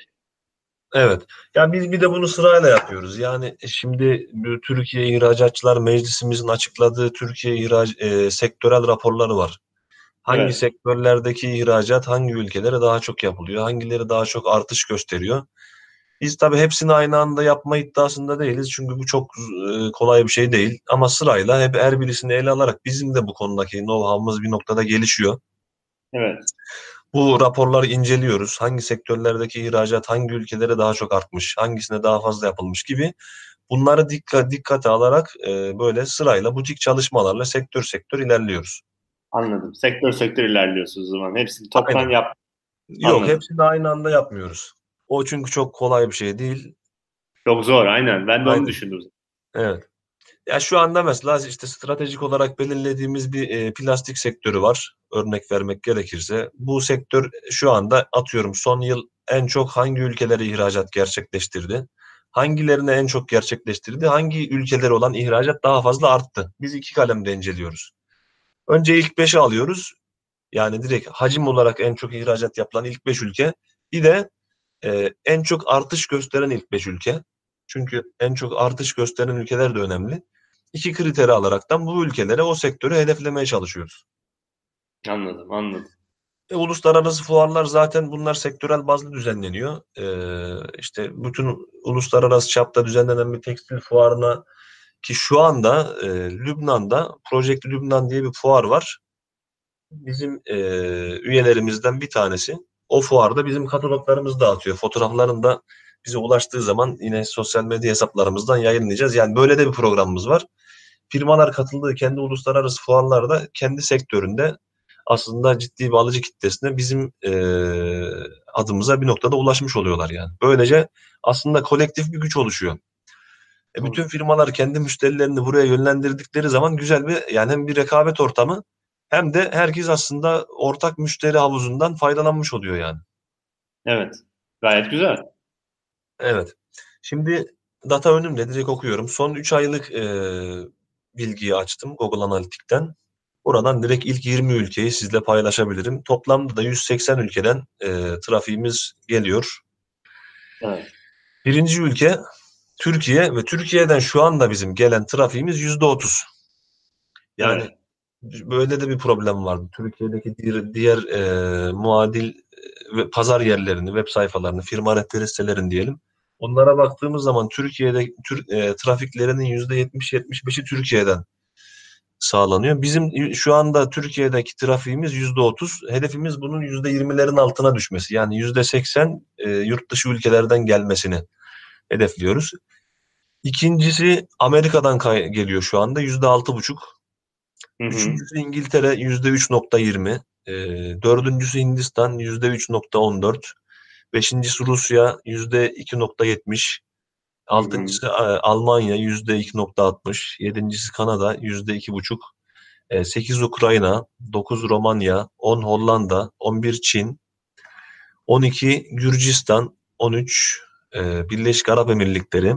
Evet. Yani biz bir de bunu sırayla yapıyoruz. Yani şimdi Türkiye İhracatçılar Meclisimizin açıkladığı Türkiye ihraç e, sektörel raporları var. Hangi evet. sektörlerdeki ihracat hangi ülkelere daha çok yapılıyor? Hangileri daha çok artış gösteriyor? Biz tabii hepsini aynı anda yapma iddiasında değiliz. Çünkü bu çok e, kolay bir şey değil. Ama sırayla hep her birisini ele alarak bizim de bu konudaki know-how'ımız bir noktada gelişiyor. Evet. Bu raporları inceliyoruz. Hangi sektörlerdeki ihracat hangi ülkelere daha çok artmış, hangisine daha fazla yapılmış gibi. Bunları dikkat dikkate alarak e, böyle sırayla butik çalışmalarla sektör sektör ilerliyoruz. Anladım. Sektör sektör ilerliyorsunuz o zaman. Hepsini toptan aynen. yap. Yok Anladım. hepsini aynı anda yapmıyoruz. O çünkü çok kolay bir şey değil. Çok zor aynen. Ben de aynen. onu düşündüm. Evet. Ya şu anda mesela işte stratejik olarak belirlediğimiz bir e, plastik sektörü var. Örnek vermek gerekirse. Bu sektör şu anda atıyorum son yıl en çok hangi ülkelere ihracat gerçekleştirdi? Hangilerine en çok gerçekleştirdi? Hangi ülkeler olan ihracat daha fazla arttı? Biz iki kalemde inceliyoruz. Önce ilk beşi alıyoruz. Yani direkt hacim olarak en çok ihracat yapılan ilk beş ülke. Bir de e, en çok artış gösteren ilk beş ülke. Çünkü en çok artış gösteren ülkeler de önemli iki kriteri alaraktan bu ülkelere o sektörü hedeflemeye çalışıyoruz. Anladım, anladım. E, uluslararası fuarlar zaten bunlar sektörel bazlı düzenleniyor. E, işte bütün uluslararası çapta düzenlenen bir tekstil fuarına ki şu anda e, Lübnan'da Project Lübnan diye bir fuar var. Bizim e, üyelerimizden bir tanesi. O fuarda bizim kataloglarımızı dağıtıyor. Fotoğraflarını da bize ulaştığı zaman yine sosyal medya hesaplarımızdan yayınlayacağız. Yani böyle de bir programımız var firmalar katıldığı kendi uluslararası fuarlarda kendi sektöründe aslında ciddi bir alıcı kitlesine bizim e, adımıza bir noktada ulaşmış oluyorlar yani. Böylece aslında kolektif bir güç oluşuyor. E, bütün firmalar kendi müşterilerini buraya yönlendirdikleri zaman güzel bir yani hem bir rekabet ortamı hem de herkes aslında ortak müşteri havuzundan faydalanmış oluyor yani. Evet. Gayet güzel. Evet. Şimdi data önümde direkt okuyorum. Son 3 aylık e, bilgiyi açtım Google Analytik'ten. Buradan direkt ilk 20 ülkeyi sizle paylaşabilirim. Toplamda da 180 ülkeden e, trafiğimiz geliyor. Evet. Birinci ülke Türkiye ve Türkiye'den şu anda bizim gelen trafiğimiz yüzde otuz. Yani evet. böyle de bir problem vardı. Türkiye'deki diğer, diğer e, muadil ve pazar yerlerini, web sayfalarını, firma rehberi sitelerini diyelim Onlara baktığımız zaman Türkiye'de tür, e, trafiklerinin %70-75'i Türkiye'den sağlanıyor. Bizim şu anda Türkiye'deki trafiğimiz %30. Hedefimiz bunun %20'lerin altına düşmesi. Yani %80 e, yurt dışı ülkelerden gelmesini hedefliyoruz. İkincisi Amerika'dan geliyor şu anda %6,5. Üçüncüsü İngiltere %3,20. E, dördüncüsü Hindistan %3,14. Beşincisi Rusya yüzde 2.70. Altıncısı hmm. Almanya yüzde 2.60. Yedincisi Kanada yüzde 2.5. 8 Ukrayna, 9 Romanya, 10 Hollanda, 11 Çin, 12 Gürcistan, 13 e, Birleşik Arap Emirlikleri,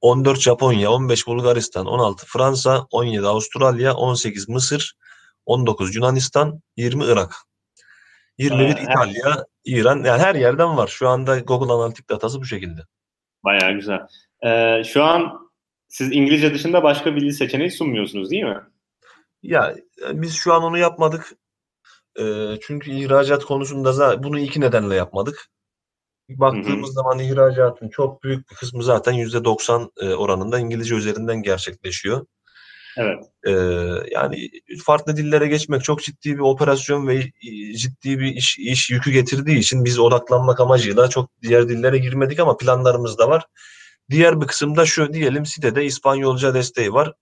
14 Japonya, 15 Bulgaristan, 16 Fransa, 17 Avustralya, 18 Mısır, 19 Yunanistan, 20 Irak. 21 Bayağı- İtalya, İran. Yani her yerden var. Şu anda Google Analitik datası bu şekilde. Bayağı güzel. Ee, şu an siz İngilizce dışında başka bir dil seçeneği sunmuyorsunuz değil mi? Ya e, biz şu an onu yapmadık. E, çünkü ihracat konusunda za- bunu iki nedenle yapmadık. Baktığımız zaman ihracatın çok büyük bir kısmı zaten %90 e, oranında İngilizce üzerinden gerçekleşiyor. Evet. E, yani farklı dillere geçmek çok ciddi bir operasyon ve e, ciddi bir iş, iş yükü getirdiği için biz odaklanmak amacıyla çok diğer dillere girmedik ama planlarımız da var. Diğer bir kısımda şu diyelim sitede İspanyolca desteği var.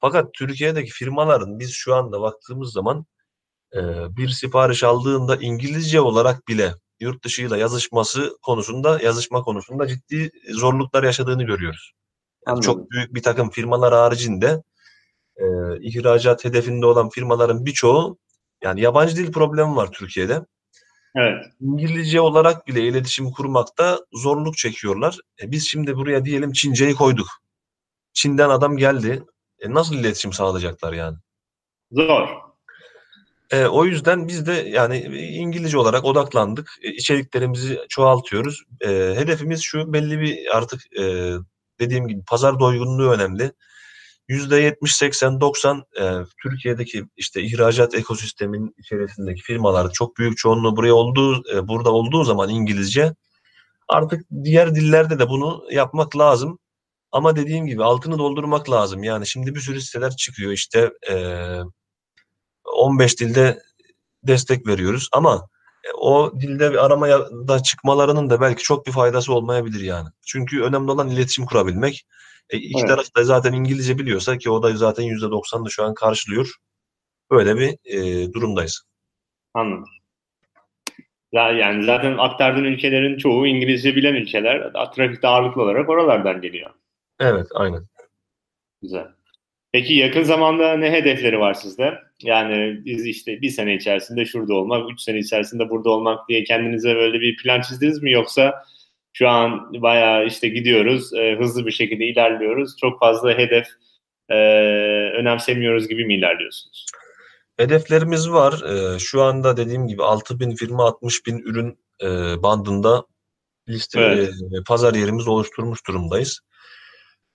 Fakat Türkiye'deki firmaların biz şu anda baktığımız zaman e, bir sipariş aldığında İngilizce olarak bile yurt dışıyla yazışması konusunda, yazışma konusunda ciddi zorluklar yaşadığını görüyoruz. Yani Anladım. çok büyük bir takım firmalar haricinde e, ihracat hedefinde olan firmaların birçoğu yani yabancı dil problemi var Türkiye'de. Evet. İngilizce olarak bile iletişim kurmakta zorluk çekiyorlar. E, biz şimdi buraya diyelim Çince'yi koyduk. Çin'den adam geldi. E, nasıl iletişim sağlayacaklar yani? Zor. E, o yüzden biz de yani İngilizce olarak odaklandık. E, içeriklerimizi çoğaltıyoruz. E, hedefimiz şu belli bir artık e, dediğim gibi pazar doygunluğu önemli. %70, 80, 90 e, Türkiye'deki işte ihracat ekosisteminin içerisindeki firmaların çok büyük çoğunluğu buraya olduğu e, burada olduğu zaman İngilizce artık diğer dillerde de bunu yapmak lazım. Ama dediğim gibi altını doldurmak lazım. Yani şimdi bir sürü siteler çıkıyor işte e, 15 dilde destek veriyoruz ama e, o dilde bir aramaya da çıkmalarının da belki çok bir faydası olmayabilir yani. Çünkü önemli olan iletişim kurabilmek. E, iki Evet. taraf da zaten İngilizce biliyorsa ki o da zaten %90'ını şu an karşılıyor. Böyle bir e, durumdayız. Anladım. Ya yani zaten aktardığın ülkelerin çoğu İngilizce bilen ülkeler. Trafikte ağırlıklı olarak oralardan geliyor. Evet aynen. Güzel. Peki yakın zamanda ne hedefleri var sizde? Yani biz işte bir sene içerisinde şurada olmak, üç sene içerisinde burada olmak diye kendinize böyle bir plan çizdiniz mi? Yoksa şu an bayağı işte gidiyoruz, e, hızlı bir şekilde ilerliyoruz. Çok fazla hedef e, önemsemiyoruz gibi mi ilerliyorsunuz? Hedeflerimiz var. E, şu anda dediğim gibi 6000 firma 60 bin ürün e, bandında liste Evet. e, pazar yerimizi oluşturmuş durumdayız.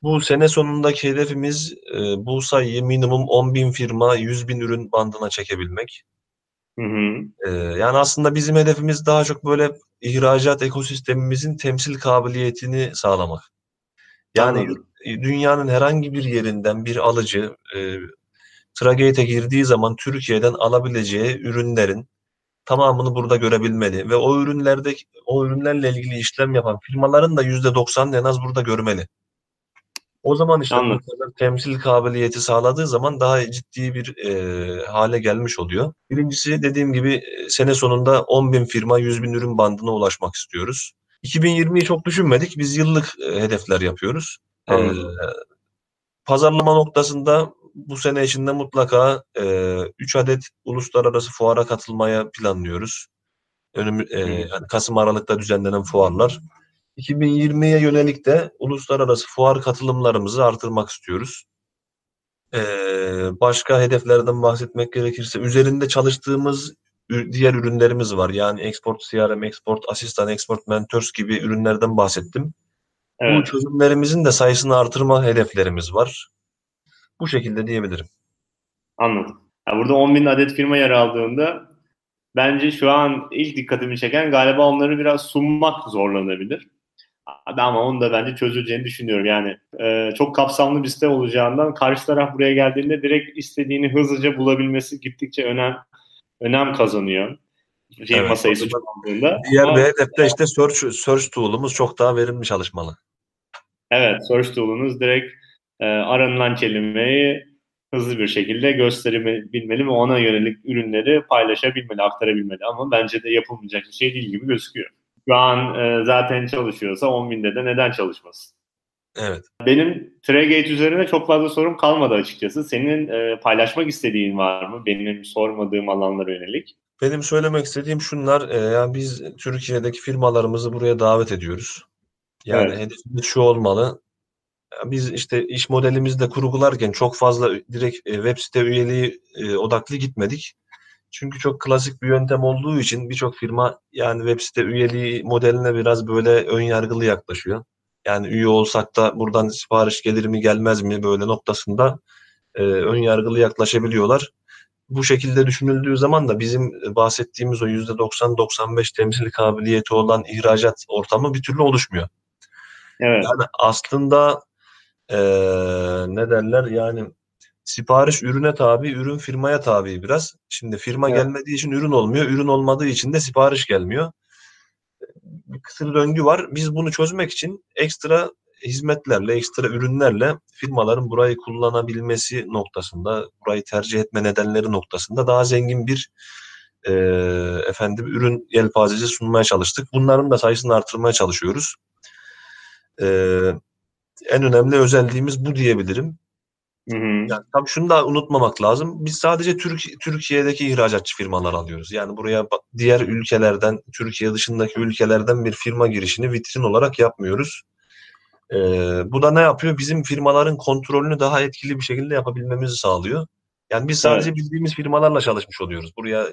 Bu sene sonundaki hedefimiz e, bu sayıyı minimum 10 bin firma 100 bin ürün bandına çekebilmek. Hı hı. E, yani aslında bizim hedefimiz daha çok böyle ihracat ekosistemimizin temsil kabiliyetini sağlamak. Yani Anladım. dünyanın herhangi bir yerinden bir alıcı e, Tragate'e girdiği zaman Türkiye'den alabileceği ürünlerin tamamını burada görebilmeli ve o ürünlerde o ürünlerle ilgili işlem yapan firmaların da %90'ını en az burada görmeli. O zaman işte Anladım. temsil kabiliyeti sağladığı zaman daha ciddi bir e, hale gelmiş oluyor. Birincisi dediğim gibi e, sene sonunda 10 bin firma 100 bin ürün bandına ulaşmak istiyoruz. 2020'yi çok düşünmedik. Biz yıllık e, hedefler yapıyoruz. E, pazarlama noktasında bu sene içinde mutlaka 3 adet uluslararası fuara katılmaya planlıyoruz. Önüm, e, yani Kasım Aralık'ta düzenlenen fuarlar. 2020'ye yönelik de uluslararası fuar katılımlarımızı artırmak istiyoruz. Ee, başka hedeflerden bahsetmek gerekirse üzerinde çalıştığımız diğer ürünlerimiz var. Yani Export CRM, Export Asistan, Export Mentors gibi ürünlerden bahsettim. Bu Evet. çözümlerimizin de sayısını artırma hedeflerimiz var. Bu şekilde diyebilirim. Anladım. Ya burada 10 bin adet firma yer aldığında bence şu an ilk dikkatimi çeken galiba onları biraz sunmak zorlanabilir. Ama onu da bence çözüleceğini düşünüyorum. Yani e, çok kapsamlı bir site olacağından karşı taraf buraya geldiğinde direkt istediğini hızlıca bulabilmesi gittikçe önem önem kazanıyor. Firma Evet, sayısı çoğaldığında. Diğer Ama- bir hedef de işte search, search tool'umuz çok daha verimli çalışmalı. Evet, search tool'unuz direkt e, aranılan kelimeyi hızlı bir şekilde gösterebilmeli ve ona yönelik ürünleri paylaşabilmeli, aktarabilmeli. Ama bence de yapılmayacak bir şey değil gibi gözüküyor. Şu an e, zaten çalışıyorsa 10 binde de neden çalışmasın? Evet. Benim Tregate üzerine çok fazla sorum kalmadı açıkçası. Senin e, paylaşmak istediğin var mı? Benim sormadığım alanlara yönelik. Benim söylemek istediğim şunlar. E, yani biz Türkiye'deki firmalarımızı buraya davet ediyoruz. Yani evet. hedefimiz şu olmalı. Biz işte iş modelimizi de kurgularken çok fazla direkt e, web site üyeliği e, odaklı gitmedik. Çünkü çok klasik bir yöntem olduğu için birçok firma yani web site üyeliği modeline biraz böyle ön yargılı yaklaşıyor. Yani üye olsak da buradan sipariş gelir mi gelmez mi böyle noktasında e, ön yargılı yaklaşabiliyorlar. Bu şekilde düşünüldüğü zaman da bizim bahsettiğimiz o %90-95 temsil kabiliyeti olan ihracat ortamı bir türlü oluşmuyor. Evet. Yani aslında e, ne derler yani sipariş ürüne tabi, ürün firmaya tabi biraz. Şimdi firma evet. gelmediği için ürün olmuyor, ürün olmadığı için de sipariş gelmiyor. Bir kısır döngü var. Biz bunu çözmek için ekstra hizmetlerle, ekstra ürünlerle firmaların burayı kullanabilmesi noktasında, burayı tercih etme nedenleri noktasında daha zengin bir e, efendim ürün yelpazesi sunmaya çalıştık. Bunların da sayısını artırmaya çalışıyoruz. E, en önemli özelliğimiz bu diyebilirim. Hı hı. Yani tabii şunu da unutmamak lazım. Biz sadece Türk Türkiye'deki ihracatçı firmalar alıyoruz. Yani buraya diğer ülkelerden, Türkiye dışındaki ülkelerden bir firma girişini vitrin olarak yapmıyoruz. Ee, bu da ne yapıyor? Bizim firmaların kontrolünü daha etkili bir şekilde yapabilmemizi sağlıyor. Yani biz sadece evet. bildiğimiz firmalarla çalışmış oluyoruz. Buraya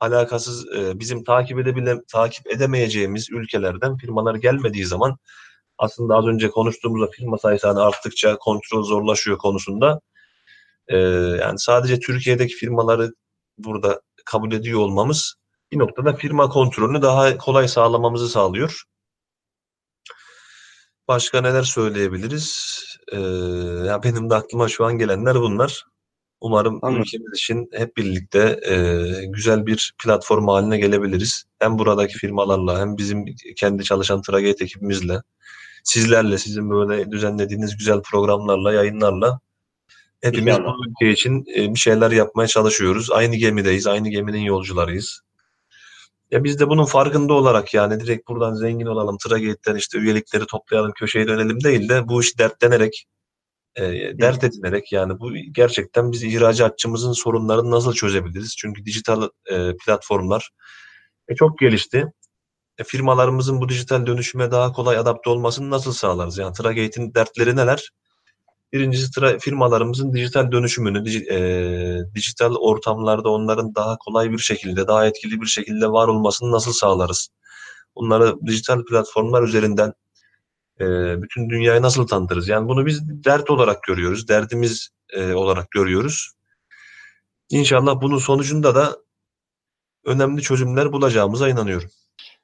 alakasız e, bizim takip edebile takip edemeyeceğimiz ülkelerden firmalar gelmediği zaman aslında az önce konuştuğumuzda firma sayısı hani arttıkça kontrol zorlaşıyor konusunda. E, yani sadece Türkiye'deki firmaları burada kabul ediyor olmamız bir noktada firma kontrolünü daha kolay sağlamamızı sağlıyor. Başka neler söyleyebiliriz? Ee, ya benim de aklıma şu an gelenler bunlar. Umarım Anladım. ülkemiz için hep birlikte e, güzel bir platform haline gelebiliriz. Hem buradaki firmalarla hem bizim kendi çalışan Tragate ekibimizle, sizlerle, sizin böyle düzenlediğiniz güzel programlarla, yayınlarla hepimiz bu ülke için e, bir şeyler yapmaya çalışıyoruz. Aynı gemideyiz, aynı geminin yolcularıyız. Ya biz de bunun farkında olarak yani direkt buradan zengin olalım, Tragate'den işte üyelikleri toplayalım, köşeye dönelim değil de bu iş dertlenerek, e, dert edinerek yani bu gerçekten biz ihracatçımızın sorunlarını nasıl çözebiliriz? Çünkü dijital e, platformlar e, çok gelişti. E, firmalarımızın bu dijital dönüşüme daha kolay adapte olmasını nasıl sağlarız? Yani Tragate'in dertleri neler? Birincisi tra- firmalarımızın dijital dönüşümünü, dij- e, dijital ortamlarda onların daha kolay bir şekilde, daha etkili bir şekilde var olmasını nasıl sağlarız? Bunları dijital platformlar üzerinden e, bütün dünyaya nasıl tanıtırız? Yani bunu biz dert olarak görüyoruz, derdimiz e, olarak görüyoruz. İnşallah bunun sonucunda da önemli çözümler bulacağımıza inanıyorum.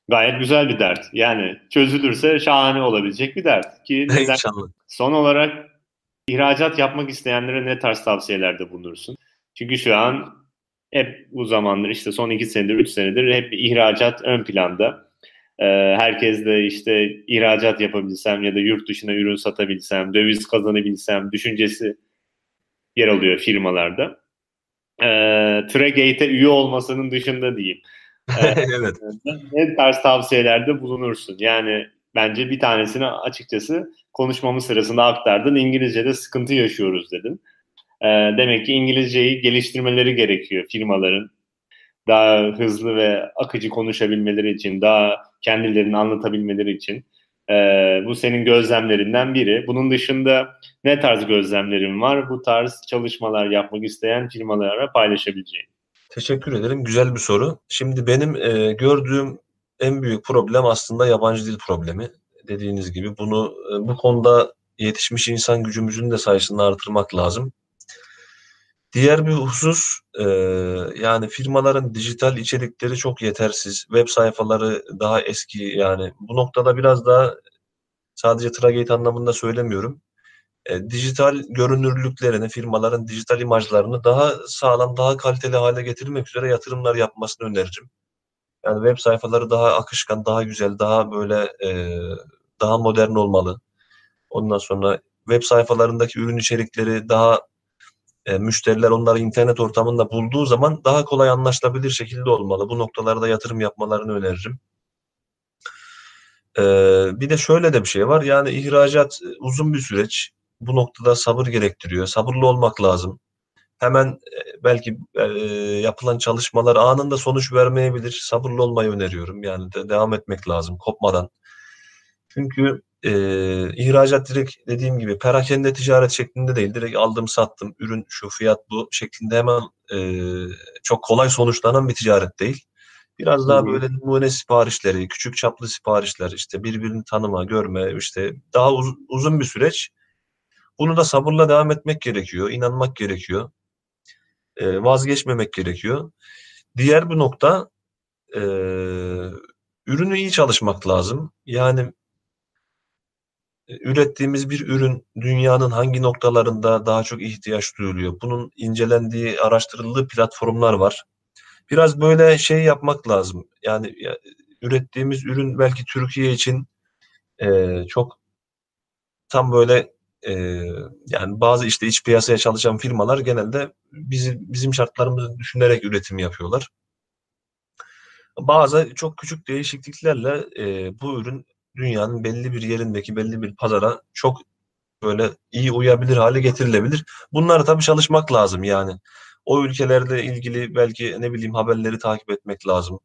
Gayet güzel bir dert. Yani çözülürse şahane olabilecek bir dert. Ki neden? Son olarak ihracat yapmak isteyenlere ne tarz tavsiyelerde bulunursun? Çünkü şu an hep bu zamanlar işte son iki senedir, üç senedir hep ihracat ön planda. Ee, herkes de işte ihracat yapabilsem ya da yurt dışına ürün satabilsem, döviz kazanabilsem düşüncesi yer alıyor firmalarda. Ee, Tragate'e üye olmasının dışında diyeyim. Ee, evet. Ne tarz tavsiyelerde bulunursun? Yani bence bir tanesini açıkçası konuşmamız sırasında aktardın. İngilizce'de sıkıntı yaşıyoruz dedin. E, demek ki İngilizceyi geliştirmeleri gerekiyor firmaların. Daha hızlı ve akıcı konuşabilmeleri için, daha kendilerini anlatabilmeleri için. E, bu senin gözlemlerinden biri. Bunun dışında ne tarz gözlemlerin var? Bu tarz çalışmalar yapmak isteyen firmalara paylaşabileceğin. Teşekkür ederim. Güzel bir soru. Şimdi benim e, gördüğüm en büyük problem aslında yabancı dil problemi. Dediğiniz gibi bunu e, bu konuda yetişmiş insan gücümüzün de sayısını artırmak lazım. Diğer bir husus e, yani firmaların dijital içerikleri çok yetersiz. Web sayfaları daha eski yani bu noktada biraz daha sadece Tragate anlamında söylemiyorum. E, dijital görünürlüklerini, firmaların dijital imajlarını daha sağlam, daha kaliteli hale getirmek üzere yatırımlar yapmasını öneririm. Yani web sayfaları daha akışkan, daha güzel, daha böyle e, daha modern olmalı. Ondan sonra web sayfalarındaki ürün içerikleri daha e, müşteriler onları internet ortamında bulduğu zaman daha kolay anlaşılabilir şekilde olmalı. Bu noktalarda yatırım yapmalarını öneririm. E, bir de şöyle de bir şey var. Yani ihracat uzun bir süreç. Bu noktada sabır gerektiriyor. Sabırlı olmak lazım. hemen e, belki e, yapılan çalışmalar anında sonuç vermeyebilir. Sabırlı olmayı öneriyorum. Yani de devam etmek lazım kopmadan. Çünkü e, ihracat direkt dediğim gibi perakende ticaret şeklinde değil. Direkt aldım sattım ürün şu fiyat bu şeklinde hemen e, çok kolay sonuçlanan bir ticaret değil. Biraz daha böyle numune siparişleri, küçük çaplı siparişler, işte birbirini tanıma, görme, işte daha uz- uzun bir süreç. Bunu da sabırla devam etmek gerekiyor, inanmak gerekiyor, e, vazgeçmemek gerekiyor. Diğer bir nokta, e, ürünü iyi çalışmak lazım. Yani ürettiğimiz bir ürün dünyanın hangi noktalarında daha çok ihtiyaç duyuluyor? Bunun incelendiği, araştırıldığı platformlar var. Biraz böyle şey yapmak lazım. Yani ya, ürettiğimiz ürün belki Türkiye için e, çok tam böyle e, yani bazı işte iç piyasaya çalışan firmalar genelde bizi, bizim şartlarımızı düşünerek üretim yapıyorlar. Bazı çok küçük değişikliklerle e, bu ürün dünyanın belli bir yerindeki belli bir pazara çok böyle iyi uyabilir hale getirilebilir. Bunları tabii çalışmak lazım yani. O ülkelerle ilgili belki ne bileyim haberleri takip etmek lazım.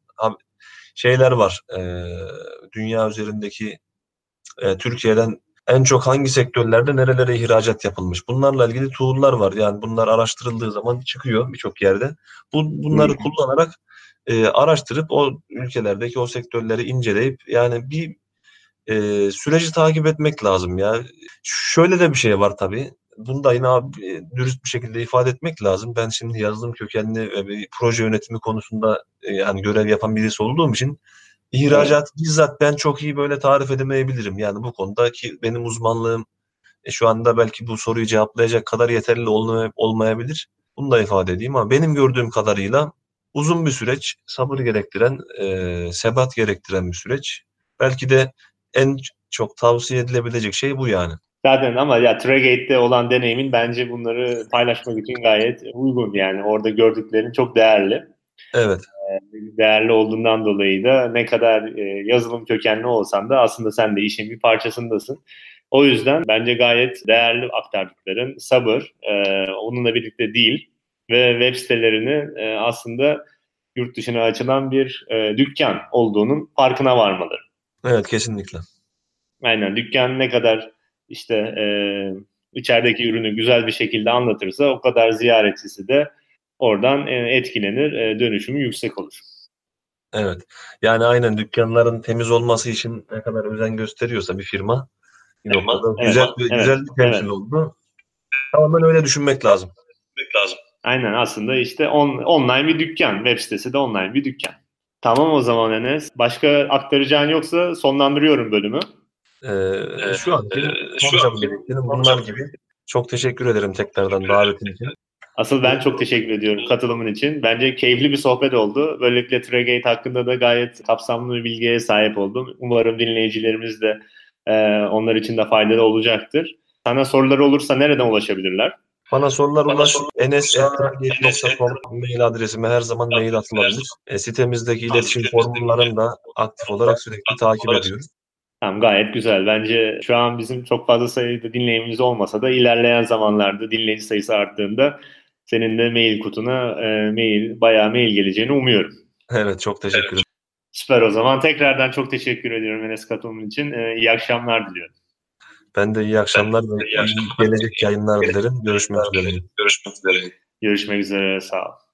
Şeyler var. E, dünya üzerindeki e, Türkiye'den en çok hangi sektörlerde nerelere ihracat yapılmış? Bunlarla ilgili tool'lar var. Yani bunlar araştırıldığı zaman çıkıyor birçok yerde. Bu, bunları hmm. kullanarak e, araştırıp o ülkelerdeki o sektörleri inceleyip yani bir e, süreci takip etmek lazım ya. Şöyle de bir şey var tabii. Bunu da yine abi, dürüst bir şekilde ifade etmek lazım. Ben şimdi yazılım kökenli bir proje yönetimi konusunda e, yani görev yapan birisi olduğum için ihracat evet. bizzat ben çok iyi böyle tarif edemeyebilirim. Yani bu konuda ki benim uzmanlığım e, şu anda belki bu soruyu cevaplayacak kadar yeterli olmayabilir. Bunu da ifade edeyim ama benim gördüğüm kadarıyla uzun bir süreç, sabır gerektiren, e, sebat gerektiren bir süreç. Belki de en çok tavsiye edilebilecek şey bu yani. Zaten ama ya Tregate'de olan deneyimin bence bunları paylaşmak için gayet uygun yani orada gördüklerin çok değerli. Evet. Ee, değerli olduğundan dolayı da ne kadar e, yazılım kökenli olsan da aslında sen de işin bir parçasındasın. O yüzden bence gayet değerli aktardıkların sabır, e, onunla birlikte değil ve web sitelerini e, aslında yurt dışına açılan bir dükkan olduğunun farkına varmaları. Evet kesinlikle. Aynen dükkan ne kadar işte e, içerideki ürünü güzel bir şekilde anlatırsa o kadar ziyaretçisi de oradan e, etkilenir, e, dönüşümü yüksek olur. Evet. Yani aynen dükkanların temiz olması için ne kadar özen gösteriyorsa bir firma bir noktada evet, güzel evet, güzel bir temsil evet. oldu. Tamamen öyle düşünmek lazım. lazım. Aynen aslında işte on, online bir dükkan. Web sitesi de online bir dükkan. Tamam o zaman Enes. Başka aktaracağın yoksa sonlandırıyorum bölümü. Ee, şu an ee, şu an bunlar gibi. Çok teşekkür ederim tekrardan davetin için. Asıl ben çok teşekkür ediyorum katılımın için. Bence keyifli bir sohbet oldu. Böylelikle Tregate hakkında da gayet kapsamlı bir bilgiye sahip oldum. Umarım dinleyicilerimiz de e, onlar için de faydalı olacaktır. Sana soruları olursa nereden ulaşabilirler? Bana sorular ulaş. ns.com mail adresime her zaman mail atılabilir. E, sitemizdeki iletişim formlarını da aktif olarak sürekli takip ediyoruz. Tamam gayet güzel. Bence şu an bizim çok fazla sayıda dinleyicimiz olmasa da ilerleyen zamanlarda dinleyici sayısı arttığında senin de mail kutuna e, mail bayağı mail geleceğini umuyorum. Evet çok teşekkür ederim. Süper o zaman. Tekrardan çok teşekkür ediyorum Enes katılımın için. E, iyi akşamlar diliyorum. Ben de iyi akşamlar ve gelecek yayınlar dilerim. Görüşmek üzere. Görüşmek üzere. Görüşmek üzere. Sağ ol.